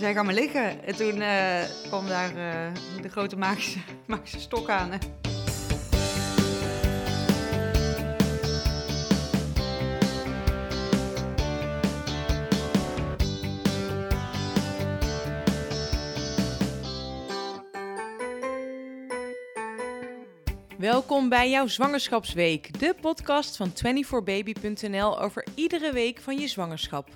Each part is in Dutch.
zei, ga maar liggen. En toen eh, kwam daar eh, de grote magische, magische stok aan. Welkom bij jouw Zwangerschapsweek, de podcast van 24baby.nl over iedere week van je zwangerschap.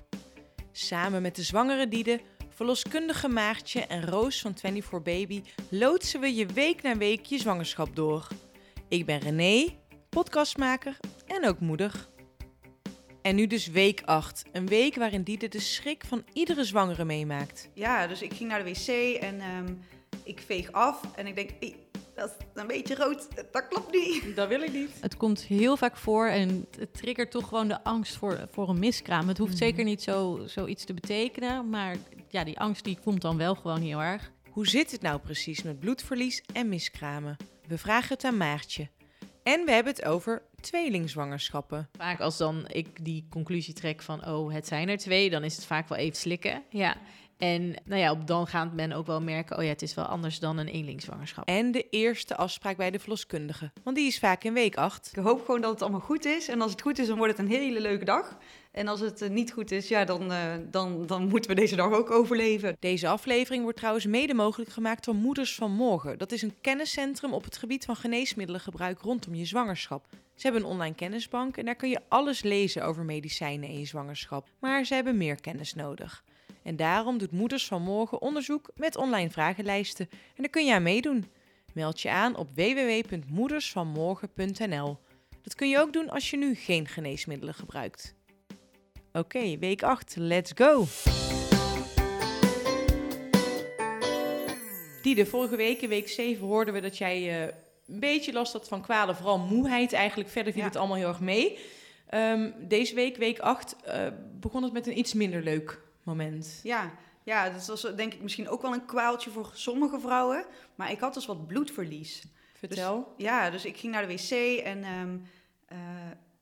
Samen met de zwangere Diede, verloskundige Maartje en Roos van 24baby loodsen we je week na week je zwangerschap door. Ik ben René, podcastmaker en ook moeder. En nu dus week 8, een week waarin Diede de schrik van iedere zwangere meemaakt. Ja, dus ik ging naar de wc en ehm, ik veeg af. En ik denk, "Hey, dat is een beetje rood. Dat klopt niet. Dat wil ik niet. Het komt heel vaak voor en het triggert toch gewoon de angst voor, voor een miskraam. Het hoeft Mhm. zeker niet zo, zoiets te betekenen, maar ja, die angst die komt dan wel gewoon heel erg. Hoe zit het nou precies met bloedverlies en miskramen? We vragen het aan Maartje. En we hebben het over tweelingzwangerschappen. Vaak als dan ik die conclusie trek van, oh, het zijn er twee, dan is het vaak wel even slikken. Ja. En nou ja, op dan gaat men ook wel merken, oh ja, het is wel anders dan een eenlingzwangerschap. En de eerste afspraak bij de verloskundige. Want die is vaak in week 8. Ik hoop gewoon dat het allemaal goed is. En als het goed is, dan wordt het een hele leuke dag. En als het eh, niet goed is, ja, dan, eh, dan, dan moeten we deze dag ook overleven. Deze aflevering wordt trouwens mede mogelijk gemaakt door Moeders van Morgen. Dat is een kenniscentrum op het gebied van geneesmiddelengebruik rondom je zwangerschap. Ze hebben een online kennisbank en daar kun je alles lezen over medicijnen in je zwangerschap. Maar ze hebben meer kennis nodig. En daarom doet Moeders van Morgen onderzoek met online vragenlijsten. En daar kun je aan meedoen. Meld je aan op www.moedersvanmorgen.nl. Dat kun je ook doen als je nu geen geneesmiddelen gebruikt. Oké, week 8, let's go! Die de vorige week, in week 7, hoorden we dat jij eh, een beetje last had van kwalen, vooral moeheid eigenlijk. Verder viel Ja. het allemaal heel erg mee. Ehm, deze week, week 8, eh, begon het met een iets minder leuk moment. Ja, ja, dat was denk ik misschien ook wel een kwaaltje voor sommige vrouwen. Maar ik had dus wat bloedverlies. Vertel. Ja, dus ik ging naar de wc en ehm, eh,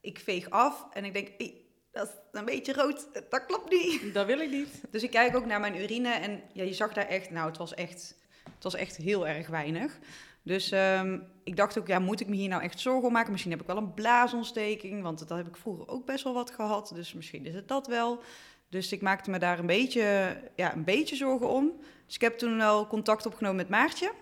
ik veeg af. En ik denk, "Hey, dat is een beetje rood. Dat klopt niet. Dat wil ik niet. Dus ik kijk ook naar mijn urine en ja, je zag daar echt, nou, het was echt, het was echt heel erg weinig. Dus ehm, ik dacht ook, ja, moet ik me hier nou echt zorgen om maken? Misschien heb ik wel een blaasontsteking, want dat heb ik vroeger ook best wel wat gehad. Dus misschien is het dat wel. Dus ik maakte me daar een beetje, ja, een beetje zorgen om. Dus ik heb toen wel contact opgenomen met Maartje.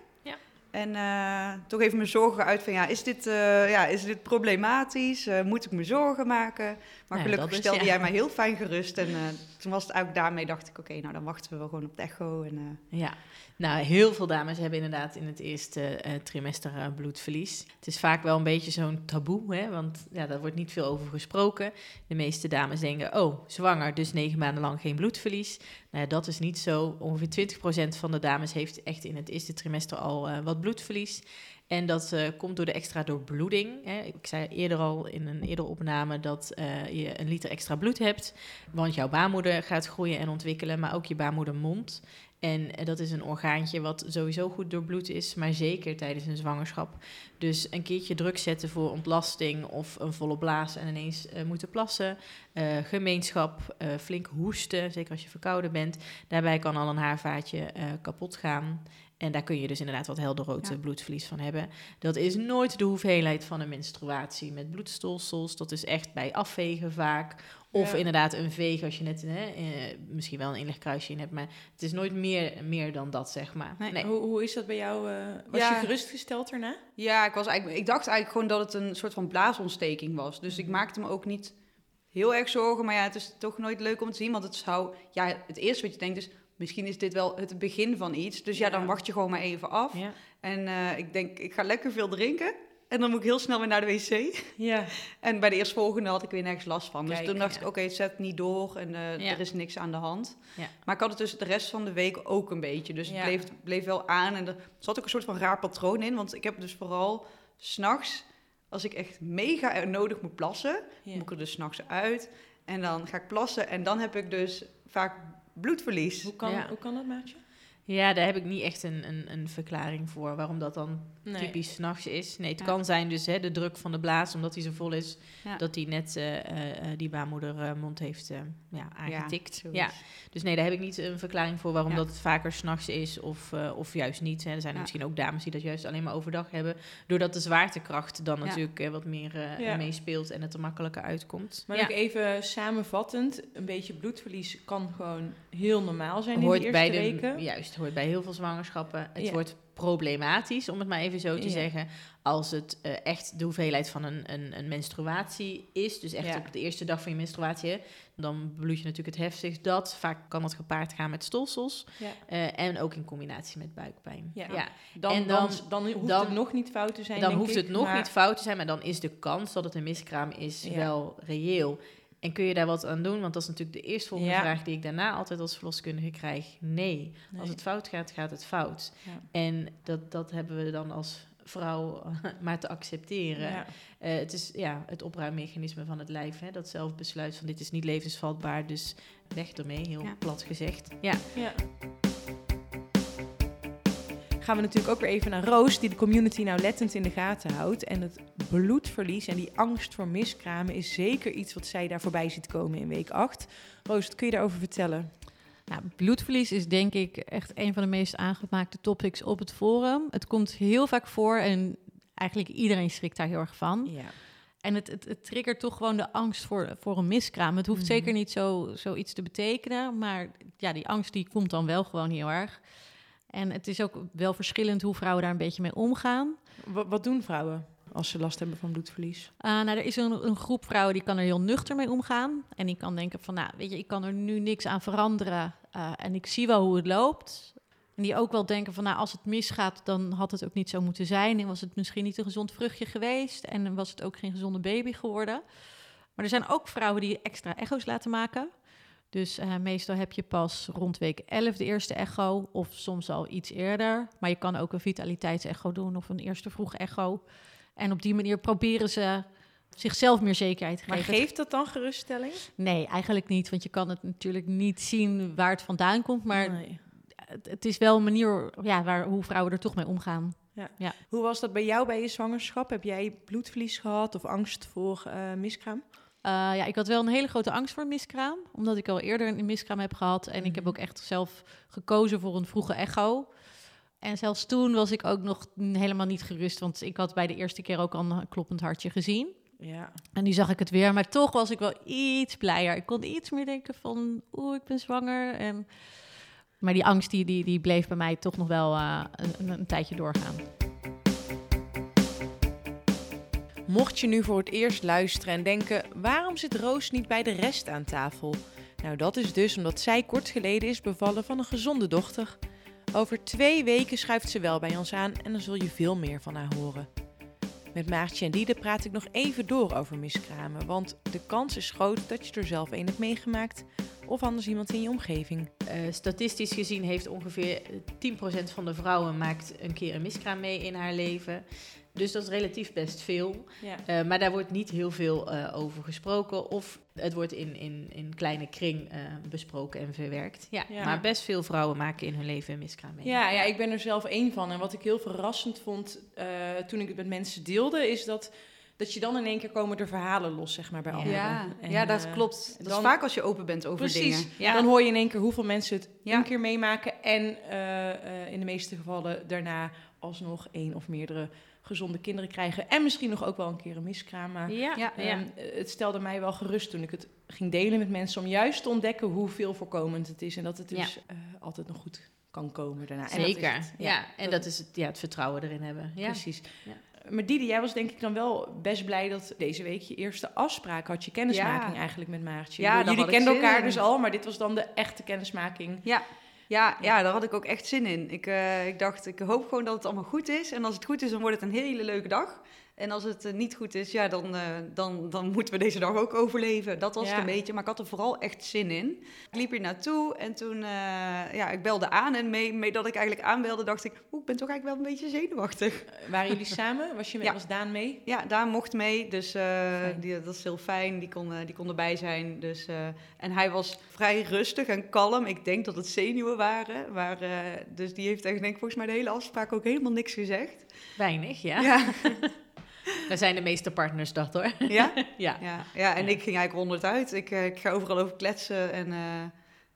En eh, toch even mijn zorgen uit van, ja, is dit, eh, ja, is dit problematisch? Eh, moet ik me zorgen maken? Maar gelukkig is- stelde ja. jij mij heel fijn gerust. En toen was het eigenlijk daarmee, dacht ik, oké, nou dan wachten we wel gewoon op de echo. En, Ja, nou, heel veel dames hebben inderdaad in het eerste trimester bloedverlies. Het is vaak wel een beetje zo'n taboe, hè, want ja, daar wordt niet veel over gesproken. De meeste dames denken, oh, zwanger, dus negen maanden lang geen bloedverlies. Nou ja, dat is niet zo. Ongeveer 20% van de dames heeft echt in het eerste trimester al eh, bloedverlies. En dat eh, komt door de extra doorbloeding. Hè. Ik zei eerder al in een eerdere opname dat eh, je een liter extra bloed hebt. Want jouw baarmoeder gaat groeien en ontwikkelen, maar ook je baarmoedermond. En eh, dat is een orgaantje wat sowieso goed doorbloed is, maar zeker tijdens een zwangerschap. Dus een keertje druk zetten voor ontlasting of een volle blaas en ineens moeten plassen. gemeenschap, flink hoesten, zeker als je verkouden bent. Daarbij kan al een haarvaatje kapot gaan. En daar kun je dus inderdaad wat helder rood Ja. eh, bloedverlies van hebben. Dat is nooit de hoeveelheid van een menstruatie met bloedstolsels. Dat is echt bij afvegen vaak. Of Ja. inderdaad een veeg als je net hè, eh, misschien wel een inlegkruisje in hebt. Maar het is nooit meer, meer dan dat, zeg maar. Nee. Nee. Hoe, hoe is dat bij jou? eh, was Ja. je gerustgesteld daarna? Ja, ik, was eigenlijk, ik dacht eigenlijk gewoon dat het een soort van blaasontsteking was. Dus ik maakte me ook niet heel erg zorgen. Maar ja, het is toch nooit leuk om te zien. Want het zou... Ja, het eerste wat je denkt is... Misschien is dit wel het begin van iets. Dus ja, Ja. dan wacht je gewoon maar even af. Ja. En eh, ik denk, ik ga lekker veel drinken. En dan moet ik heel snel weer naar de wc. Ja. En bij de eerstvolgende had ik weer nergens last van. Dus toen dacht ja. ik, oké, het zet niet door en eh, er is niks aan de hand. Ja. Maar ik had het dus de rest van de week ook een beetje. Dus het bleef, bleef wel aan. En er zat ook een soort van raar patroon in. Want ik heb dus vooral s'nachts, als ik echt mega nodig moet plassen, moet ik er dus s'nachts uit. En dan ga ik plassen en dan heb ik dus vaak bloedverlies. Hoe, kan, Ja. hoe kan dat, maatje? Ja, daar heb ik niet echt een, een, een verklaring voor waarom dat dan Nee. typisch s'nachts is. Nee, het Ja. kan zijn dus hè, de druk van de blaas, omdat hij zo vol is, Ja. dat hij net eh, eh, eh, die baarmoedermond heeft ja, aangetikt. Ja, dus nee, daar heb ik niet een verklaring voor waarom dat het vaker s'nachts is of, of juist niet. Hè. Er zijn er misschien ook dames die dat juist alleen maar overdag hebben, doordat de zwaartekracht dan natuurlijk wat meer meespeelt en het er makkelijker uitkomt. Maar ook even samenvattend, een beetje bloedverlies kan gewoon heel normaal zijn in de eerste bij de, weken. Juist, hoort bij heel veel zwangerschappen. Het Ja. wordt problematisch, om het maar even zo te Ja. zeggen, als het eh, echt de hoeveelheid van een, een, een menstruatie is. Dus echt Ja. op de eerste dag van je menstruatie, hè, dan bloed je natuurlijk het heftigst. Dat vaak kan dat gepaard gaan met stolsels eh, en ook in combinatie met buikpijn. Ja. Dan, En dan, dan- dan, hoeft dan- het nog niet fout te zijn, Dan denk hoeft ik, het nog maar- niet fout te zijn, maar dan is de kans dat het een miskraam is wel reëel. En kun je daar wat aan doen? Want dat is natuurlijk de eerstvolgende Ja. vraag die ik daarna altijd als verloskundige krijg. Nee, Nee. als het fout gaat, gaat het fout. Ja. En dat, dat hebben we dan als vrouw maar te accepteren. Ja. Eh, het is ja, het opruimmechanisme van het lijf. Hè, dat zelf besluit van dit is niet levensvatbaar, dus weg ermee, heel plat gezegd. Ja. Gaan we natuurlijk ook weer even naar Roos, die de community nauwlettend in de gaten houdt. En het bloedverlies en die angst voor miskramen is zeker iets wat zij daar voorbij ziet komen in week 8. Roos, wat kun je daarover vertellen? Nou, bloedverlies is denk ik echt een van de meest aangemaakte topics op het forum. Het komt heel vaak voor en eigenlijk iedereen schrikt daar heel erg van. Ja. En het, het, het triggert toch gewoon de angst voor, voor een miskraam. Het hoeft Mhm. zeker niet zo, zoiets te betekenen, maar ja, die angst die komt dan wel gewoon heel erg. En het is ook wel verschillend hoe vrouwen daar een beetje mee omgaan. Wat, wat doen vrouwen als ze last hebben van bloedverlies? Uh, nou, er is een, een groep vrouwen die kan er heel nuchter mee omgaan. En die kan denken van, nou, weet je, ik kan er nu niks aan veranderen. uh, en ik zie wel hoe het loopt. En die ook wel denken van, nou, als het misgaat, dan had het ook niet zo moeten zijn. En was het misschien niet een gezond vruchtje geweest. En was het ook geen gezonde baby geworden. Maar er zijn ook vrouwen die extra echo's laten maken. Dus uh, meestal heb je pas rond week 11 de eerste echo, of soms al iets eerder. Maar je kan ook een vitaliteitsecho doen of een eerste vroeg echo. En op die manier proberen ze zichzelf meer zekerheid te Maar geven. geeft dat dan geruststelling? Nee, eigenlijk niet. Want je kan het natuurlijk niet zien waar het vandaan komt. Maar Nee. het, het is wel een manier ja, waar, hoe vrouwen er toch mee omgaan. Hoe was dat bij jou bij je zwangerschap? Heb jij bloedverlies gehad of angst voor uh, miskraam? Uh, ja, ik had wel een hele grote angst voor miskraam. Omdat ik al eerder een miskraam heb gehad. En Mhm. ik heb ook echt zelf gekozen voor een vroege echo. En zelfs toen was ik ook nog helemaal niet gerust. Want ik had bij de eerste keer ook al een kloppend hartje gezien. Ja. En nu zag ik het weer. Maar toch was ik wel iets blijer. Ik kon iets meer denken van... Oeh, ik ben zwanger. En... Maar die angst die, die, die bleef bij mij toch nog wel uh, een, een tijdje doorgaan. Mocht je nu voor het eerst luisteren en denken: waarom zit Roos niet bij de rest aan tafel? Nou, dat is dus omdat zij kort geleden is bevallen van een gezonde dochter. Over twee weken schuift ze wel bij ons aan en dan zul je veel meer van haar horen. Met Maartje en Diede praat ik nog even door over miskramen, want de kans is groot dat je er zelf een hebt meegemaakt of anders iemand in je omgeving. Uh, statistisch gezien heeft ongeveer 10% van de vrouwen maakt een keer een miskraam mee in haar leven. Dus dat is relatief best veel. Ja. Uh, maar daar wordt niet heel veel uh, over gesproken. Of het wordt in, in, in kleine kring uh, besproken en verwerkt. Ja, Ja. Maar best veel vrouwen maken in hun leven een miskraam mee. Ja, ja, ik ben er zelf één van. En wat ik heel verrassend vond toen ik het met mensen deelde, is dat, dat je dan in één keer komen er verhalen los, zeg maar, bij anderen. Ja, En, ja, dat eh, klopt. Dat dan- is vaak als je open bent over Precies. dingen. Ja. Dan hoor je in één keer hoeveel mensen het Ja. één keer meemaken. En eh, eh, in de meeste gevallen daarna alsnog één of meerdere gezonde kinderen krijgen. En misschien nog ook wel een keer een miskraam. Maar Ja, Ja. ja. ehm, het stelde mij wel gerust toen ik het ging delen met mensen. Om juist te ontdekken hoeveel voorkomend het is. En dat het dus eh, altijd nog goed kan komen daarna. En dat is Zeker. het. ja. en dat is het, ja, het vertrouwen erin hebben. Ja. Precies. Maar Didi, jij was denk ik dan wel best blij dat deze week je eerste afspraak had. Je kennismaking Ja. eigenlijk met Maartje. Ja, Jullie kenden elkaar in. dus al, maar dit was dan de echte kennismaking. Ja, ja, ja, daar had ik ook echt zin in. Ik, eh, ik dacht, ik hoop gewoon dat het allemaal goed is. En als het goed is, dan wordt het een hele leuke dag. En als het eh, niet goed is, ja, dan, eh, dan, dan moeten we deze dag ook overleven. Dat was Ja. het een beetje, maar ik had er vooral echt zin in. Ik liep hier naartoe en toen, eh, ja, ik belde aan. En mee, mee dat ik eigenlijk aanbelde, dacht ik, oeh, ik ben toch eigenlijk wel een beetje zenuwachtig. Waren jullie samen? Was, je met, Ja. was Daan mee? Ja, daar mocht mee, dus die, dat is heel fijn. Die kon, die kon erbij zijn. Dus, en hij was vrij rustig en kalm. Ik denk dat het zenuwen waren. Maar, dus die heeft echt, denk ik, volgens mij de hele afspraak ook helemaal niks gezegd. Weinig, ja. Ja, Daar zijn de meeste partners dat hoor. ja? Ja. Ja, ja en Ja. ik ging eigenlijk ronduit uit. Ik, eh, ik ga overal over kletsen. En eh,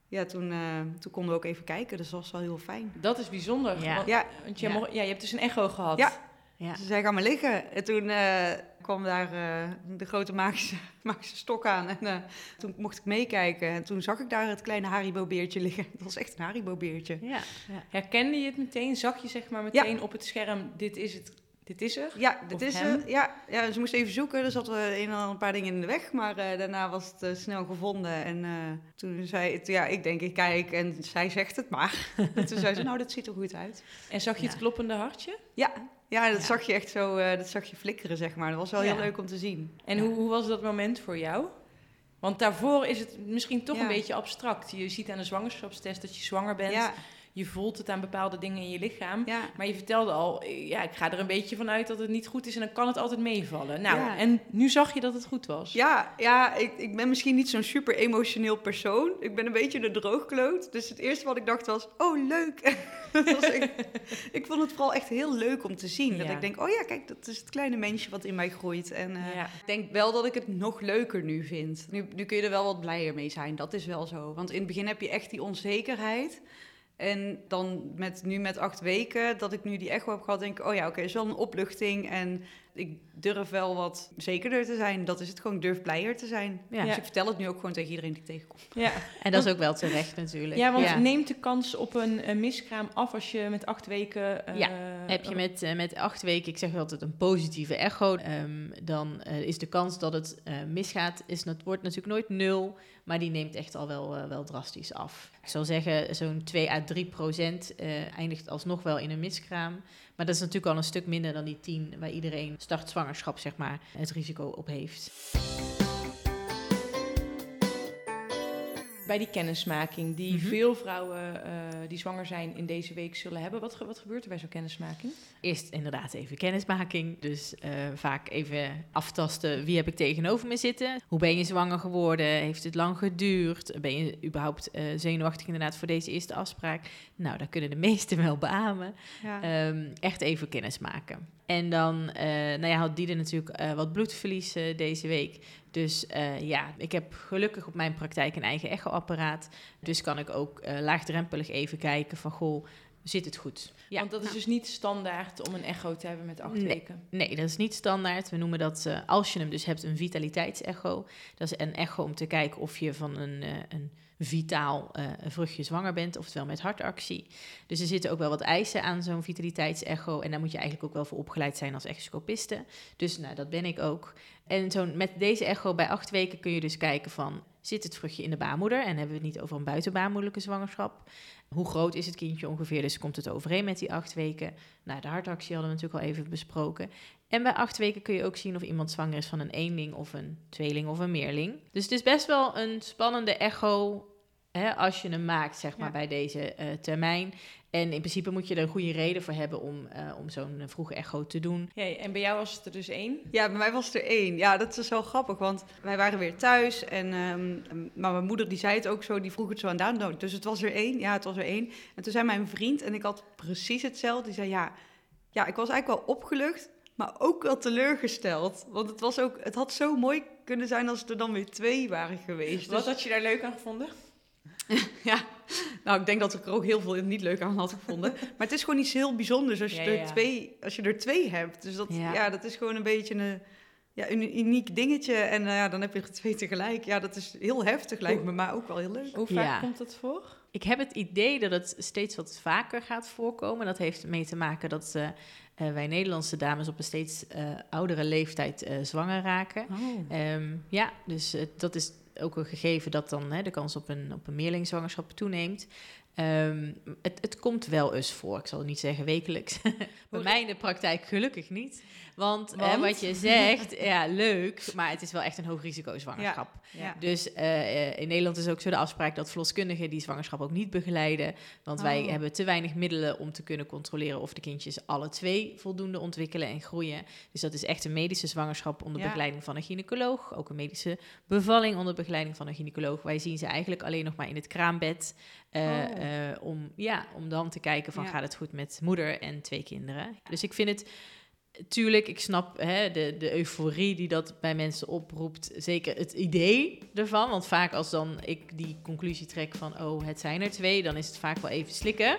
ja, toen, eh, toen konden we ook even kijken. Dus dat was wel heel fijn. Dat is bijzonder. Ja. Want, Ja, want je, Ja. mocht- ja, je hebt dus een echo gehad. Ja. Ja. ze zei, ga maar liggen. En toen eh, kwam daar eh, de grote magische, magische stok aan. En eh, toen mocht ik meekijken. En toen zag ik daar het kleine Haribo-beertje liggen. Dat was echt een Haribo-beertje. Ja. ja. Herkende je het meteen? Zag je zeg maar meteen op het scherm, dit is het, dit is er? Ja, dit Of is hem? eh, ja, ja, ze moest even zoeken. Er zat een, een paar dingen in de weg. Maar eh, daarna was het eh, snel gevonden. En eh, toen zei het, ja, ik denk, ik kijk. En zij zegt het maar. en toen zei ze, nou, dat ziet er goed uit. En zag je Ja. het kloppende hartje? Ja, ja dat Ja. zag je echt zo, dat zag je flikkeren, zeg maar. Dat was wel heel leuk om te zien. En hoe, hoe was dat moment voor jou? Want daarvoor is het misschien toch een beetje abstract. Je ziet aan de zwangerschapstest dat je zwanger bent. Je voelt het aan bepaalde dingen in je lichaam. ja. Maar je vertelde al, ja, ik ga er een beetje van uit dat het niet goed is en dan kan het altijd meevallen. Nou, Ja. en nu zag je dat het goed was. Ja, ja ik, ik ben misschien niet zo'n super emotioneel persoon. Ik ben een beetje de droogkloot. Dus het eerste wat ik dacht was, oh leuk. Dat was echt- ik vond het vooral echt heel leuk om te zien. Dat ik denk, oh ja, kijk, dat is het kleine mensje wat in mij groeit. En eh, ik denk wel dat ik het nog leuker nu vind. Nu, nu kun je er wel wat blijer mee zijn, dat is wel zo. Want in het begin heb je echt die onzekerheid. En dan met, nu met acht weken, dat ik nu die echo heb gehad, denk ik, oh ja, oké, is wel een opluchting. En ik durf wel wat zekerder te zijn. Dat is het gewoon, ik durf blijer te zijn. Ja. Dus ik vertel het nu ook gewoon tegen iedereen die ik tegenkom. Ja. En dat is ook wel terecht natuurlijk. ja, want neemt de kans op een, een miskraam af als je met acht weken... eh, Ja, Heb je met, eh, met acht weken, ik zeg wel altijd een positieve echo, ehm, dan eh, is de kans dat het eh, misgaat, is, het wordt natuurlijk nooit nul, maar die neemt echt al wel, wel drastisch af. Ik zou zeggen, zo'n 2 à 3 procent eh, eindigt alsnog wel in een miskraam. Maar dat is natuurlijk al een stuk minder dan die 10 waar iedereen start zwangerschap, zeg maar, het risico op heeft. Bij die kennismaking die Mhm. veel vrouwen eh, die zwanger zijn in deze week zullen hebben. Wat, wat gebeurt er bij zo'n kennismaking? Eerst inderdaad even kennismaking. Dus eh, vaak even aftasten wie heb ik tegenover me zitten. Hoe ben je zwanger geworden? Heeft het lang geduurd? Ben je überhaupt eh, zenuwachtig inderdaad voor deze eerste afspraak? Nou, daar kunnen de meesten wel beamen. Ja. Ehm, echt even kennis maken. En dan nou ja, had Diede natuurlijk wat bloedverlies deze week. Dus eh, ja, ik heb gelukkig op mijn praktijk een eigen echoapparaat. Dus kan ik ook eh, laagdrempelig even kijken van, goh, zit het goed? Ja. Want dat is dus niet standaard om een echo te hebben met acht Nee. weken. Nee, dat is niet standaard. We noemen dat, eh, als je hem dus hebt, een vitaliteitsecho. Dat is een echo om te kijken of je van een, een vitaal eh, vruchtje zwanger bent, oftewel met hartactie. Dus er zitten ook wel wat eisen aan zo'n vitaliteitsecho. En daar moet je eigenlijk ook wel voor opgeleid zijn als echoscopiste. Dus nou, dat ben ik ook. En zo'n, met deze echo bij acht weken kun je dus kijken van... zit het vruchtje in de baarmoeder? En hebben we het niet over een buitenbaarmoederlijke zwangerschap. Hoe groot is het kindje ongeveer? Dus komt het overeen met die acht weken? Nou, de hartactie hadden we natuurlijk al even besproken. En bij acht weken kun je ook zien of iemand zwanger is van een eenling of een tweeling of een meerling. Dus het is best wel een spannende echo hè, als je hem maakt, zeg maar, Ja. bij deze eh, termijn. En in principe moet je er een goede reden voor hebben om, eh, om zo'n eh, vroege echo te doen. Ja, en bij jou was het er dus één. Ja, bij mij was het er één. Ja, dat is wel grappig, want wij waren weer thuis. En, ehm, maar mijn moeder die zei het ook zo, die vroeg het zo aan Daan. Nou, Dus het was er één. Ja, het was er één. En toen zei mijn vriend, en ik had precies hetzelfde. Die zei, ja, ja ik was eigenlijk wel opgelucht, maar ook wel teleurgesteld. Want het, was ook, het had zo mooi kunnen zijn als er dan weer twee waren geweest. Wat Dus- had je daar leuk aan gevonden? ja, nou, ik denk dat ik er ook heel veel niet leuk aan had gevonden. Maar het is gewoon iets heel bijzonders als je, Ja, er, ja. Twee, als je er twee hebt. Dus dat, Ja. ja. dat is gewoon een beetje een, ja, een uniek dingetje. En eh, ja, dan heb je er twee tegelijk. Ja, dat is heel heftig, lijkt me, maar ook wel heel leuk. Hoe vaak Ja. komt dat voor? Ik heb het idee dat het steeds wat vaker gaat voorkomen. Dat heeft ermee te maken dat eh, eh, wij Nederlandse dames op een steeds eh, oudere leeftijd eh, zwanger raken. Ehm, ja, dus dat is ook een gegeven dat dan hè, de kans op een, op een meerlingzwangerschap toeneemt. Ehm, het, het komt wel eens voor. Ik zal niet zeggen wekelijks. Bij mij in de praktijk gelukkig niet. Want, hè, wat je zegt, ja, leuk. Maar het is wel echt een hoog risico zwangerschap. Ja. Dus eh, in Nederland is ook zo de afspraak dat verloskundigen die zwangerschap ook niet begeleiden. Want wij Oh. hebben te weinig middelen om te kunnen controleren of de kindjes alle twee voldoende ontwikkelen en groeien. Dus dat is echt een medische zwangerschap onder Ja. begeleiding van een gynaecoloog. Ook een medische bevalling onder begeleiding van een gynaecoloog. Wij zien ze eigenlijk alleen nog maar in het kraambed. eh, Oh. eh, om, ja, om dan te kijken van gaat het goed met moeder en twee kinderen. Dus ik vind het Tuurlijk, ik snap hè, de, de euforie die dat bij mensen oproept. Zeker het idee ervan. Want vaak als dan ik die conclusie trek van... oh, het zijn er twee, dan is het vaak wel even slikken.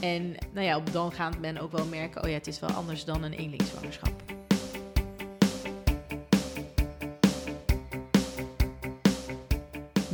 En nou ja, dan gaat men ook wel merken... oh ja, het is wel anders dan een eenlingzwangerschap.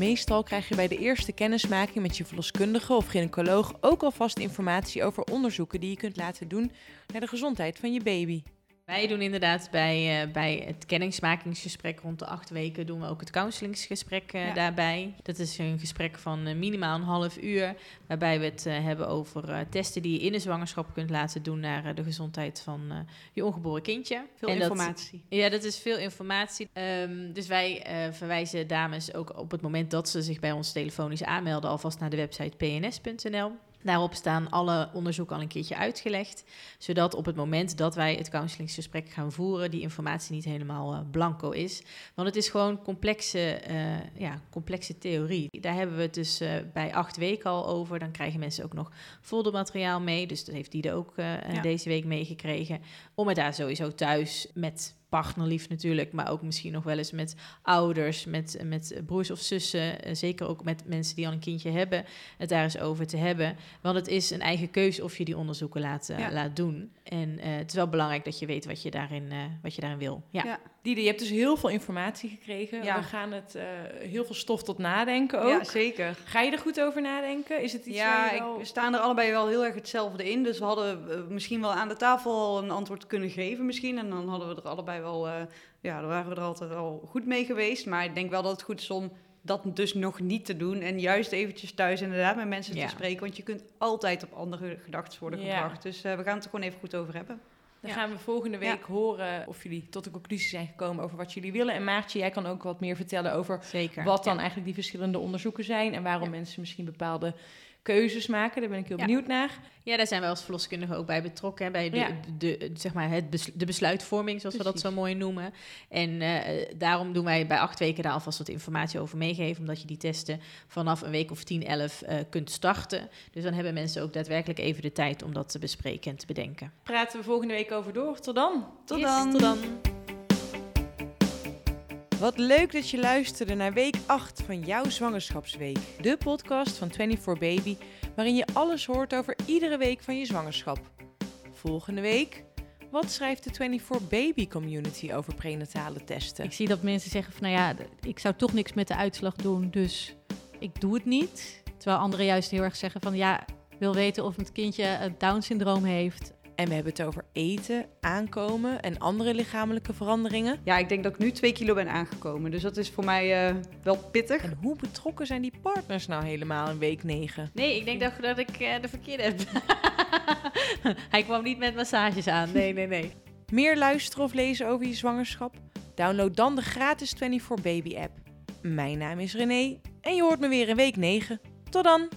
Meestal krijg je bij de eerste kennismaking met je verloskundige of gynaecoloog ook alvast informatie over onderzoeken die je kunt laten doen naar de gezondheid van je baby. Wij doen inderdaad bij, eh, bij het kennismakingsgesprek rond de acht weken doen we ook het counselinggesprek eh, Ja. daarbij. Dat is een gesprek van eh, minimaal een half uur, waarbij we het hebben over testen die je in de zwangerschap kunt laten doen naar de gezondheid van je ongeboren kindje. Veel En dat- informatie. ja, dat is veel informatie. Ehm, dus wij verwijzen dames ook op het moment dat ze zich bij ons telefonisch aanmelden, alvast naar de website pns.nl. Daarop staan alle onderzoeken al een keertje uitgelegd, zodat op het moment dat wij het counselinggesprek gaan voeren, die informatie niet helemaal eh, blanco is. Want het is gewoon complexe, eh, ja, complexe theorie. Daar hebben we het dus eh, bij acht weken al over. Dan krijgen mensen ook nog foldermateriaal mee. Dus dat heeft Diede ook eh, Ja. deze week meegekregen. Om het daar sowieso thuis met partnerlief natuurlijk, maar ook misschien nog wel eens met ouders, met, met broers of zussen, eh, zeker ook met mensen die al een kindje hebben, het daar eens over te hebben. Want het is een eigen keuze of je die onderzoeken laat, eh, Ja. laat doen. En eh, het is wel belangrijk dat je weet wat je daarin, wat je daarin wil. Ja. Ja. Diede, je hebt dus heel veel informatie gekregen. Ja. We gaan het eh, heel veel stof tot nadenken ook. Ja, zeker. Ga je er goed over nadenken? Is het iets Ja, waar je ik, wel- we staan er allebei wel heel erg hetzelfde in. Dus we hadden eh, misschien wel aan de tafel al een antwoord kunnen geven misschien. En dan hadden we er allebei wel... eh, ja, dan waren we er altijd al goed mee geweest. Maar ik denk wel dat het goed is om dat dus nog niet te doen. En juist eventjes thuis inderdaad met mensen Ja. te spreken. Want je kunt altijd op andere gedachten worden Ja. gebracht. Dus we gaan het er gewoon even goed over hebben. Dan Ja. gaan we volgende week horen of jullie tot een conclusie zijn gekomen over wat jullie willen. En Maartje, jij kan ook wat meer vertellen over Zeker. wat dan eigenlijk die verschillende onderzoeken zijn en waarom mensen misschien bepaalde keuzes maken. Daar ben ik heel Ja. benieuwd naar. Ja, daar zijn wij als verloskundigen ook bij betrokken. Hè, bij de, Ja. de, de- zeg maar het bes- de besluitvorming, zoals we dat zo mooi noemen. En eh, daarom doen wij bij acht weken daar alvast wat informatie over meegeven. Omdat je die testen vanaf een week of 10, 11 eh, kunt starten. Dus dan hebben mensen ook daadwerkelijk even de tijd om dat te bespreken en te bedenken. Praten we volgende week over door. Tot dan. Tot Yes, dan! Tot dan. Wat leuk dat je luisterde naar week 8 van jouw zwangerschapsweek. De podcast van 24 Baby, waarin je alles hoort over iedere week van je zwangerschap. Volgende week, wat schrijft de 24 Baby community over prenatale testen? Ik zie dat mensen zeggen van, nou ja, ik zou toch niks met de uitslag doen, dus ik doe het niet. Terwijl anderen juist heel erg zeggen van, ja, wil weten of het kindje het Down-syndroom heeft. En we hebben het over eten, aankomen en andere lichamelijke veranderingen. Ja, ik denk dat ik nu twee kilo ben aangekomen. Dus dat is voor mij eh, wel pittig. En hoe betrokken zijn die partners nou helemaal in week 9? Nee, ik denk dat, dat ik eh, de verkeerde heb. Hij kwam niet met massages aan. Nee, nee, nee. Meer luisteren of lezen over je zwangerschap? Download dan de gratis 24 Baby app. Mijn naam is René en je hoort me weer in week 9. Tot dan!